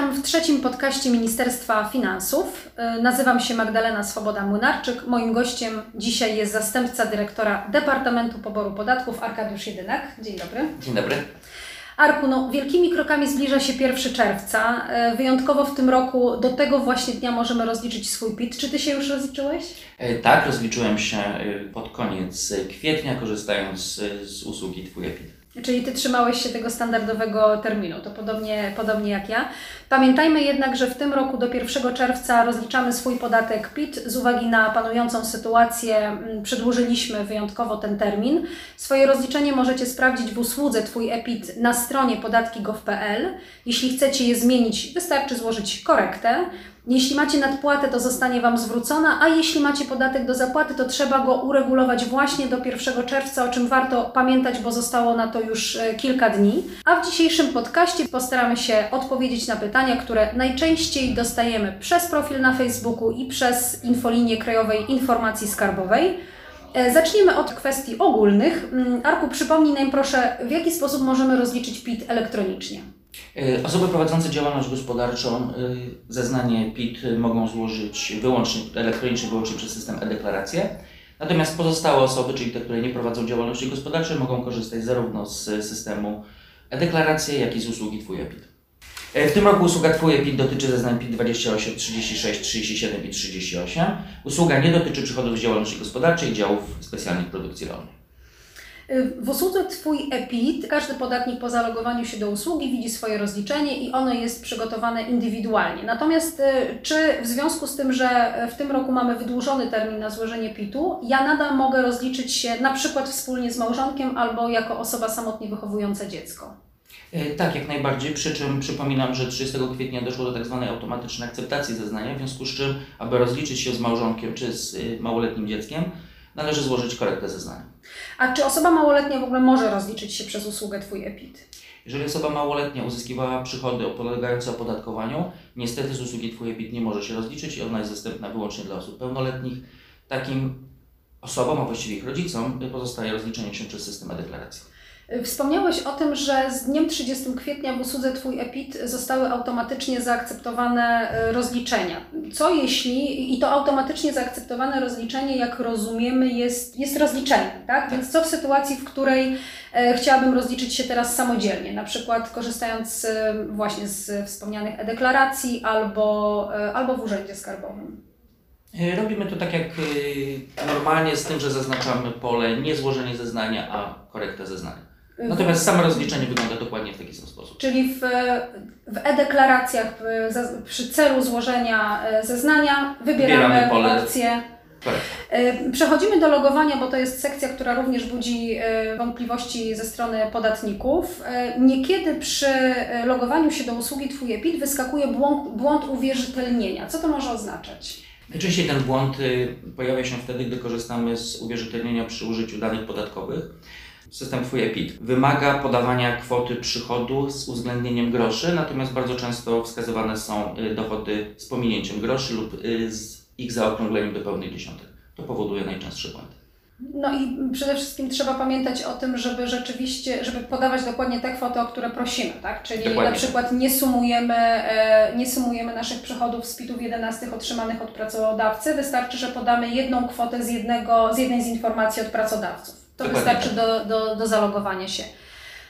Witam w trzecim podcaście Ministerstwa Finansów. Y, Nazywam się Magdalena Swoboda-Młynarczyk. Moim gościem dzisiaj jest zastępca dyrektora Departamentu Poboru Podatków Arkadiusz Jedynak. Dzień dobry. Dzień dobry. Arku, no, wielkimi krokami zbliża się 1 czerwca. Y, Wyjątkowo w tym roku do tego właśnie dnia możemy rozliczyć swój PIT. Czy Ty się już rozliczyłeś? E, Tak, rozliczyłem się e, pod koniec kwietnia, korzystając e, z usługi Twój EPIT. Czyli Ty trzymałeś się tego standardowego terminu, to podobnie, podobnie jak ja. Pamiętajmy jednak, że w tym roku do 1 czerwca rozliczamy swój podatek PIT. Z uwagi na panującą sytuację mm, przedłużyliśmy wyjątkowo ten termin. Swoje rozliczenie możecie sprawdzić w usłudze Twój EPIT na stronie podatki.gov.pl. Jeśli chcecie je zmienić, wystarczy złożyć korektę. Jeśli macie nadpłatę, to zostanie Wam zwrócona, a jeśli macie podatek do zapłaty, to trzeba go uregulować właśnie do 1 czerwca, o czym warto pamiętać, bo zostało na to już e, kilka dni. A w dzisiejszym podcaście postaramy się odpowiedzieć na pytania, które najczęściej dostajemy przez profil na Facebooku i przez infolinię Krajowej Informacji Skarbowej. E, Zaczniemy od kwestii ogólnych. Mm, Arku, przypomnij nam proszę, w jaki sposób możemy rozliczyć PIT elektronicznie? E, Osoby prowadzące działalność gospodarczą e, zeznanie PIT mogą złożyć wyłącznie elektronicznie, wyłącznie przez system e-deklaracje. Natomiast pozostałe osoby, czyli te, które nie prowadzą działalności gospodarczej, mogą korzystać zarówno z systemu e-deklaracje, jak i z usługi Twój EPIT. E, W tym roku usługa Twój EPIT dotyczy zeznań PIT 28, 36, 37 i 38. Usługa nie dotyczy przychodów z działalności gospodarczej i działów specjalnych produkcji rolnej. W usłudze Twój EPIT każdy podatnik po zalogowaniu się do usługi widzi swoje rozliczenie i ono jest przygotowane indywidualnie. Natomiast y, czy w związku z tym, że w tym roku mamy wydłużony termin na złożenie PIT-u, ja nadal mogę rozliczyć się na przykład wspólnie z małżonkiem albo jako osoba samotnie wychowująca dziecko? E, Tak, jak najbardziej. Przy czym przypominam, że 30 kwietnia doszło do tak zwanej automatycznej akceptacji zeznania, w związku z czym, aby rozliczyć się z małżonkiem czy z y, małoletnim dzieckiem, należy złożyć korektę zeznania. A czy osoba małoletnia w ogóle może rozliczyć się przez usługę Twój EPIT? Jeżeli osoba małoletnia uzyskiwała przychody podlegające opodatkowaniu, niestety z usługi Twój EPIT nie może się rozliczyć i ona jest dostępna wyłącznie dla osób pełnoletnich. Takim osobom, a właściwie ich rodzicom, pozostaje rozliczenie się przez system e-deklaracji. Wspomniałeś o tym, że z dniem 30 kwietnia w usłudze Twój EPIT zostały automatycznie zaakceptowane e, rozliczenia. Co jeśli, i to automatycznie zaakceptowane rozliczenie, jak rozumiemy, jest, jest rozliczeniem, tak? Więc co w sytuacji, w której e, chciałabym rozliczyć się teraz samodzielnie, na przykład korzystając e, właśnie z wspomnianych e-deklaracji albo, albo w urzędzie skarbowym? Robimy to tak jak normalnie, z tym, że zaznaczamy pole nie złożenie zeznania, a korektę zeznania. Natomiast samo rozliczenie wygląda dokładnie w taki sam sposób. Czyli w, w e-deklaracjach przy celu złożenia e, zeznania wybieramy, Wybieramy pole. opcję. E, Przechodzimy do logowania, bo to jest sekcja, która również budzi e, wątpliwości ze strony podatników. Niekiedy przy logowaniu się do usługi Twój EPIT wyskakuje błąd, błąd uwierzytelnienia. Co to może oznaczać? Najczęściej ten błąd y, pojawia się wtedy, gdy korzystamy z uwierzytelnienia przy użyciu danych podatkowych. System Twój EPIT wymaga podawania kwoty przychodu z uwzględnieniem groszy, natomiast bardzo często wskazywane są y, dochody z pominięciem groszy lub y, z ich zaokrągleniem do pełnej dziesiątek. To powoduje najczęstsze błędy. No i przede wszystkim trzeba pamiętać o tym, żeby rzeczywiście, żeby podawać dokładnie te kwoty, o które prosimy, tak? Czyli Dokładnie na przykład nie sumujemy, e, nie sumujemy naszych przychodów z PIT-ów 11 otrzymanych od pracodawcy, wystarczy, że podamy jedną kwotę z, jednego, z jednej z informacji od pracodawców. To wystarczy do, do, do zalogowania się.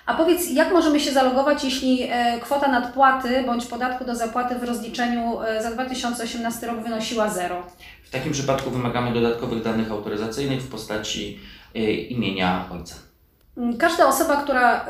A powiedz, jak możemy się zalogować, jeśli e, kwota nadpłaty bądź podatku do zapłaty w rozliczeniu e, za 2018 rok wynosiła zero? W takim przypadku wymagamy dodatkowych danych autoryzacyjnych w postaci y, imienia ojca. Mm, Każda osoba, która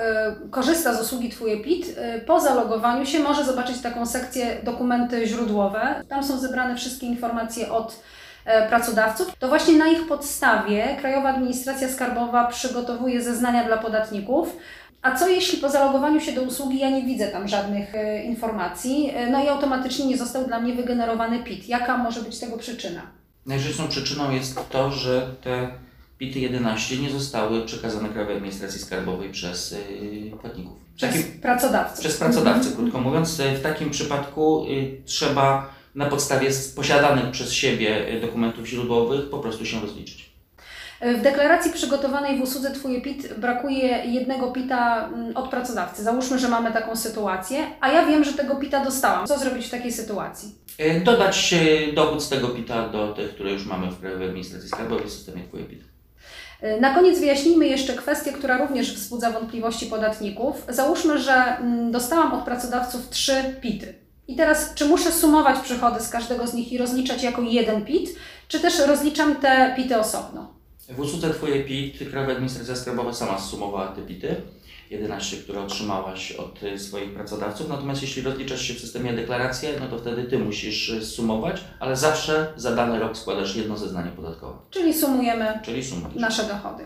korzysta z usługi Twój EPIT, y, po zalogowaniu się może zobaczyć taką sekcję dokumenty źródłowe. Tam są zebrane wszystkie informacje od e, pracodawców. To właśnie na ich podstawie Krajowa Administracja Skarbowa przygotowuje zeznania dla podatników. A co jeśli po zalogowaniu się do usługi ja nie widzę tam żadnych e, informacji, e, no i automatycznie nie został dla mnie wygenerowany PIT? Jaka może być tego przyczyna? Najczęstszą przyczyną jest to, że te PIT 11 nie zostały przekazane Krajowej Administracji Skarbowej przez y, płatników. Przez takim, pracodawców. przez pracodawcę, krótko mówiąc. W takim przypadku y, trzeba na podstawie posiadanych przez siebie y, dokumentów źródłowych po prostu się rozliczyć. W deklaracji przygotowanej w usłudze Twój PIT brakuje jednego PITA mm, od pracodawcy. Załóżmy, że mamy taką sytuację, a ja wiem, że tego PITA dostałam. Co zrobić w takiej sytuacji? E, Dodać e, dowód z tego PIT-a do tych, które już mamy w Krajowej Administracji Skarbowej w systemie Twój PIT. Na koniec wyjaśnijmy jeszcze kwestię, która również wzbudza wątpliwości podatników. Załóżmy, że mm, dostałam od pracodawców trzy PIT-y. I teraz, czy muszę sumować przychody z każdego z nich i rozliczać jako jeden PIT, czy też rozliczam te PIT-y osobno? W usłudze Twoje PIT Krajowa Administracja Skarbowa sama zsumowała te PIT-y, 11, które otrzymałaś od swoich pracodawców. Natomiast jeśli rozliczasz się w systemie deklaracje, no to wtedy Ty musisz sumować, ale zawsze za dany rok składasz jedno zeznanie podatkowe, Czyli sumujemy czyli nasze dochody.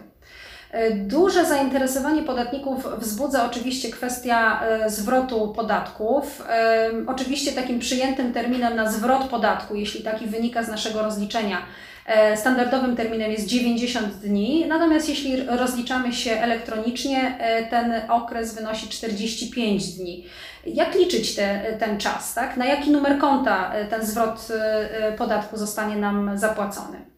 Y, Duże zainteresowanie podatników wzbudza oczywiście kwestia y, zwrotu podatków. Y, Oczywiście takim przyjętym terminem na zwrot podatku, jeśli taki wynika z naszego rozliczenia, standardowym terminem jest 90 dni, natomiast jeśli rozliczamy się elektronicznie, ten okres wynosi 45 dni. Jak liczyć te, ten czas? Tak? Na jaki numer konta ten zwrot podatku zostanie nam zapłacony?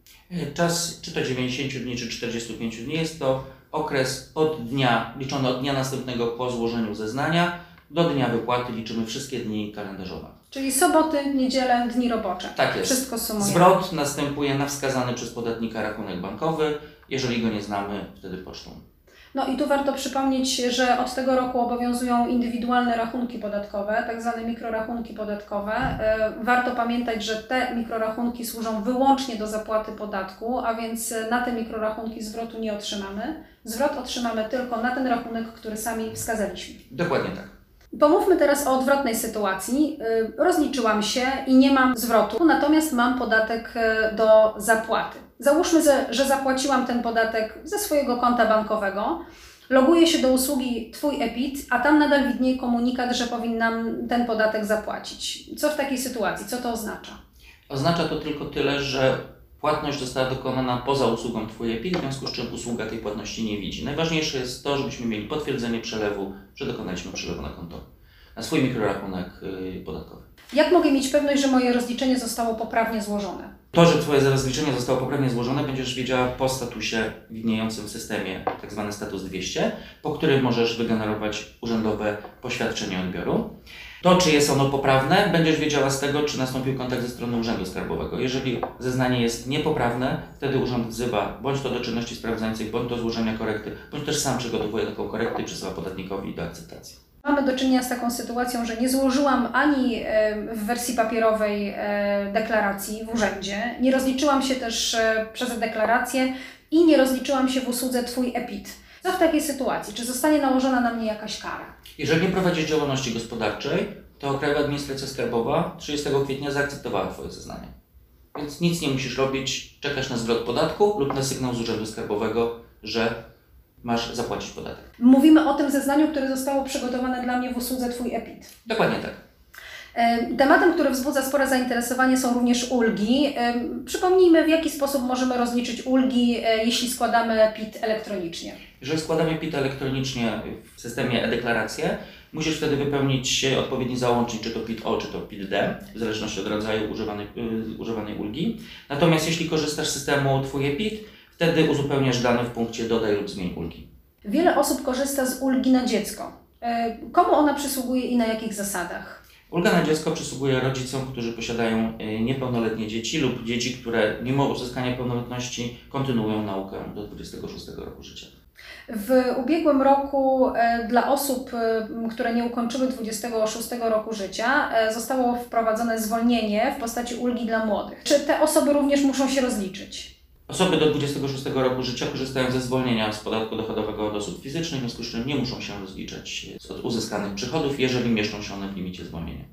Czas czy to 90 dni, czy 45 dni jest to okres od dnia, liczony od dnia następnego po złożeniu zeznania do dnia wypłaty liczymy wszystkie dni kalendarzowe. Czyli soboty, niedzielę, dni robocze. Tak jest. Wszystko sumujemy. Zwrot następuje na wskazany przez podatnika rachunek bankowy. Jeżeli go nie znamy, wtedy pocztą. No i tu warto przypomnieć, że od tego roku obowiązują indywidualne rachunki podatkowe, tak zwane mikrorachunki podatkowe. E, Warto pamiętać, że te mikrorachunki służą wyłącznie do zapłaty podatku, a więc na te mikrorachunki zwrotu nie otrzymamy. Zwrot otrzymamy tylko na ten rachunek, który sami wskazaliśmy. Dokładnie tak. Pomówmy teraz o odwrotnej sytuacji. Y, Rozliczyłam się i nie mam zwrotu, natomiast mam podatek y, do zapłaty. Załóżmy, że- zapłaciłam ten podatek ze swojego konta bankowego. Loguję się do usługi Twój EPIT, a tam nadal widnieje komunikat, że powinnam ten podatek zapłacić. Co w takiej sytuacji? Co to oznacza? Oznacza to tylko tyle, że płatność została dokonana poza usługą Twoje PIT, w związku z czym usługa tej płatności nie widzi. Najważniejsze jest to, żebyśmy mieli potwierdzenie przelewu, że dokonaliśmy przelewu na konto, na swój mikrorachunek yy, podatkowy. Jak mogę mieć pewność, że moje rozliczenie zostało poprawnie złożone? To, że Twoje rozliczenie zostało poprawnie złożone, będziesz wiedziała po statusie widniejącym w systemie, tak zwany status 200, po którym możesz wygenerować urzędowe poświadczenie odbioru. To, czy jest ono poprawne, będziesz wiedziała z tego, czy nastąpił kontakt ze strony Urzędu Skarbowego. Jeżeli zeznanie jest niepoprawne, wtedy urząd wzywa bądź to do czynności sprawdzających, bądź do złożenia korekty, bądź też sam przygotowuje taką korektę i przesyła podatnikowi do akceptacji. Mamy do czynienia z taką sytuacją, że nie złożyłam ani w wersji papierowej e, deklaracji w urzędzie, nie rozliczyłam się też e, przez deklarację i nie rozliczyłam się w usłudze Twój EPIT. Co w takiej sytuacji? Czy zostanie nałożona na mnie jakaś kara? Jeżeli nie prowadzisz działalności gospodarczej, to Krajowa Administracja Skarbowa 30 kwietnia zaakceptowała Twoje zeznanie. Więc nic nie musisz robić, czekasz na zwrot podatku lub na sygnał z Urzędu Skarbowego, że masz zapłacić podatek. Mówimy o tym zeznaniu, które zostało przygotowane dla mnie w usłudze Twój EPIT. Dokładnie tak. E, Tematem, który wzbudza spore zainteresowanie są również ulgi. E, Przypomnijmy, w jaki sposób możemy rozliczyć ulgi, e, jeśli składamy PIT elektronicznie. Jeżeli składamy PIT elektronicznie w systemie e-deklaracje, musisz wtedy wypełnić odpowiedni załącznik, czy to PIT-O, czy to PIT-D, w zależności od rodzaju używanej, y, używanej ulgi. Natomiast jeśli korzystasz z systemu Twoje PIT, wtedy uzupełniasz dane w punkcie dodaj lub zmień ulgi. Wiele osób korzysta z ulgi na dziecko. E, Komu ona przysługuje i na jakich zasadach? Ulga na dziecko przysługuje rodzicom, którzy posiadają y, niepełnoletnie dzieci lub dzieci, które mimo uzyskania pełnoletności kontynuują naukę do 26 roku życia. W ubiegłym roku e, dla osób, e, które nie ukończyły 26 roku życia, e, zostało wprowadzone zwolnienie w postaci ulgi dla młodych. Czy te osoby również muszą się rozliczyć? Osoby do 26 roku życia korzystają ze zwolnienia z podatku dochodowego od osób fizycznych, w związku z czym nie muszą się rozliczać z od uzyskanych przychodów, jeżeli mieszczą się one w limicie zwolnienia.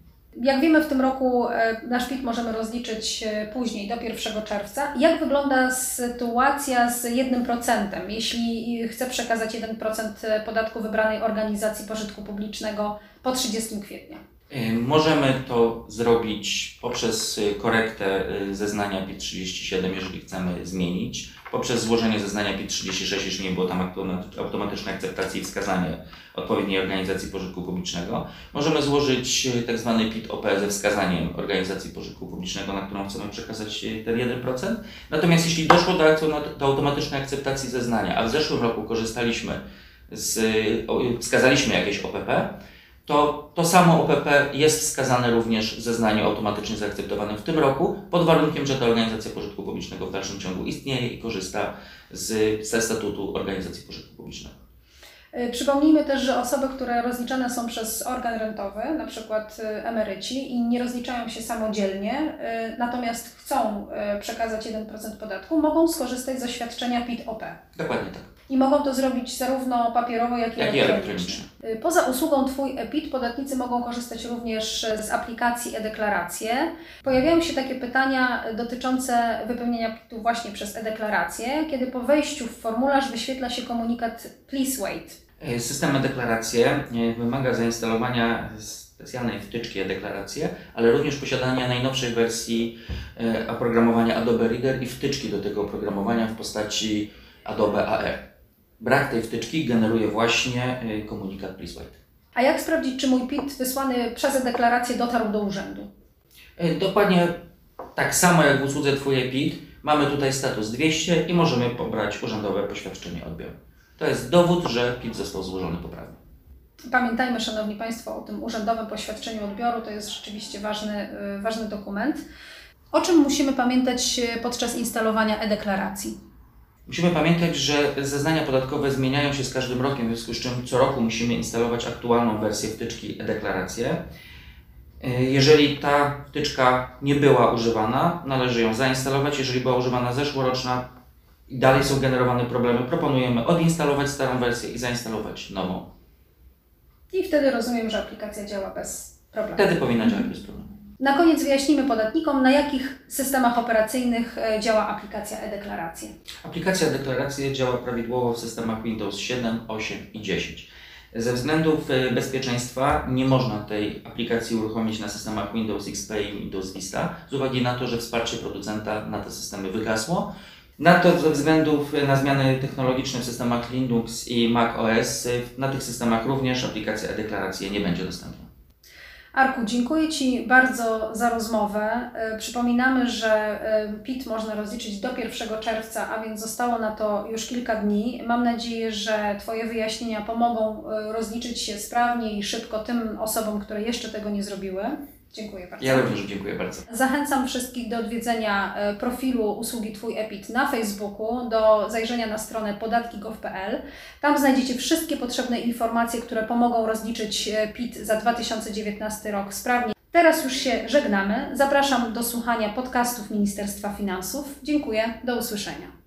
Jak wiemy, w tym roku e, nasz PIT możemy rozliczyć e, później, do 1 czerwca. Jak wygląda sytuacja z 1%, jeśli chcę przekazać 1% podatku wybranej organizacji pożytku publicznego po 30 kwietnia? Y, Możemy to zrobić poprzez y, korektę y, zeznania PIT-37, jeżeli chcemy zmienić poprzez złożenie zeznania PIT-36, jeśli nie było tam automa- automatycznej akceptacji i wskazanie odpowiedniej organizacji pożytku publicznego. Możemy złożyć e, tak PIT-OP ze wskazaniem organizacji pożytku publicznego, na którą chcemy przekazać ten 1%. Natomiast jeśli doszło do, do automatycznej akceptacji zeznania, a w zeszłym roku korzystaliśmy z, wskazaliśmy jakieś OPP, to to samo OPP jest wskazane również w zeznaniu automatycznie zaakceptowanym w tym roku, pod warunkiem, że ta organizacja pożytku publicznego w dalszym ciągu istnieje i korzysta z, ze statutu organizacji pożytku publicznego. Y, Przypomnijmy też, że osoby, które rozliczane są przez organ rentowy, na przykład y, emeryci i nie rozliczają się samodzielnie, y, natomiast chcą przekazać 1% podatku, mogą skorzystać z oświadczenia PIT-OP. Dokładnie tak. I mogą to zrobić zarówno papierowo, jak i Jak elektronicznie. Y, Poza usługą Twój e-PIT podatnicy mogą korzystać również z aplikacji e-deklaracje. Pojawiają się takie pytania dotyczące wypełnienia PIT-u właśnie przez e-deklarację, kiedy po wejściu w formularz wyświetla się komunikat Please wait. E, System e-deklaracje e, wymaga zainstalowania specjalnej wtyczki e-deklaracje, ale również posiadania najnowszej wersji e, oprogramowania Adobe Reader i wtyczki do tego oprogramowania w postaci Adobe AR. Brak tej wtyczki generuje właśnie e, komunikat Please Wait. A jak sprawdzić, czy mój PIT wysłany przez e-deklarację dotarł do urzędu? E, Dokładnie tak samo jak w usłudze Twój PIT, mamy tutaj status 200 i możemy pobrać urzędowe poświadczenie odbioru. To jest dowód, że PIT został złożony poprawnie. Pamiętajmy, Szanowni Państwo, o tym urzędowym poświadczeniu odbioru. To jest rzeczywiście ważny, y, ważny dokument. O czym musimy pamiętać y, podczas instalowania e-deklaracji? Musimy pamiętać, że zeznania podatkowe zmieniają się z każdym rokiem, w związku z czym co roku musimy instalować aktualną wersję wtyczki e-deklaracje. Jeżeli ta wtyczka nie była używana, należy ją zainstalować. Jeżeli była używana zeszłoroczna i dalej są generowane problemy, proponujemy odinstalować starą wersję i zainstalować nową. I wtedy rozumiem, że aplikacja działa bez problemu. Wtedy powinna działać bez problemu. Na koniec wyjaśnimy podatnikom, na jakich systemach operacyjnych e, działa aplikacja e-deklaracje. Aplikacja deklaracji działa prawidłowo w systemach Windows 7, 8 i 10. Ze względów e, bezpieczeństwa nie można tej aplikacji uruchomić na systemach Windows XP i Windows Vista, z uwagi na to, że wsparcie producenta na te systemy wygasło. Na to ze względów e, na zmiany technologiczne w systemach Linux i Mac OS, na tych systemach również aplikacja e-deklaracji nie będzie dostępna. Arku, dziękuję Ci bardzo za rozmowę. E, Przypominamy, że e, PIT można rozliczyć do 1 czerwca, a więc zostało na to już kilka dni. Mam nadzieję, że Twoje wyjaśnienia pomogą e, rozliczyć się sprawnie i szybko tym osobom, które jeszcze tego nie zrobiły. Dziękuję bardzo. Ja również dziękuję bardzo. Zachęcam wszystkich do odwiedzenia e, profilu usługi Twój EPIT na Facebooku, do zajrzenia na stronę podatki.gov.pl. Tam znajdziecie wszystkie potrzebne informacje, które pomogą rozliczyć e, PIT za 2019 rok sprawnie. Teraz już się żegnamy. Zapraszam do słuchania podcastów Ministerstwa Finansów. Dziękuję. Do usłyszenia.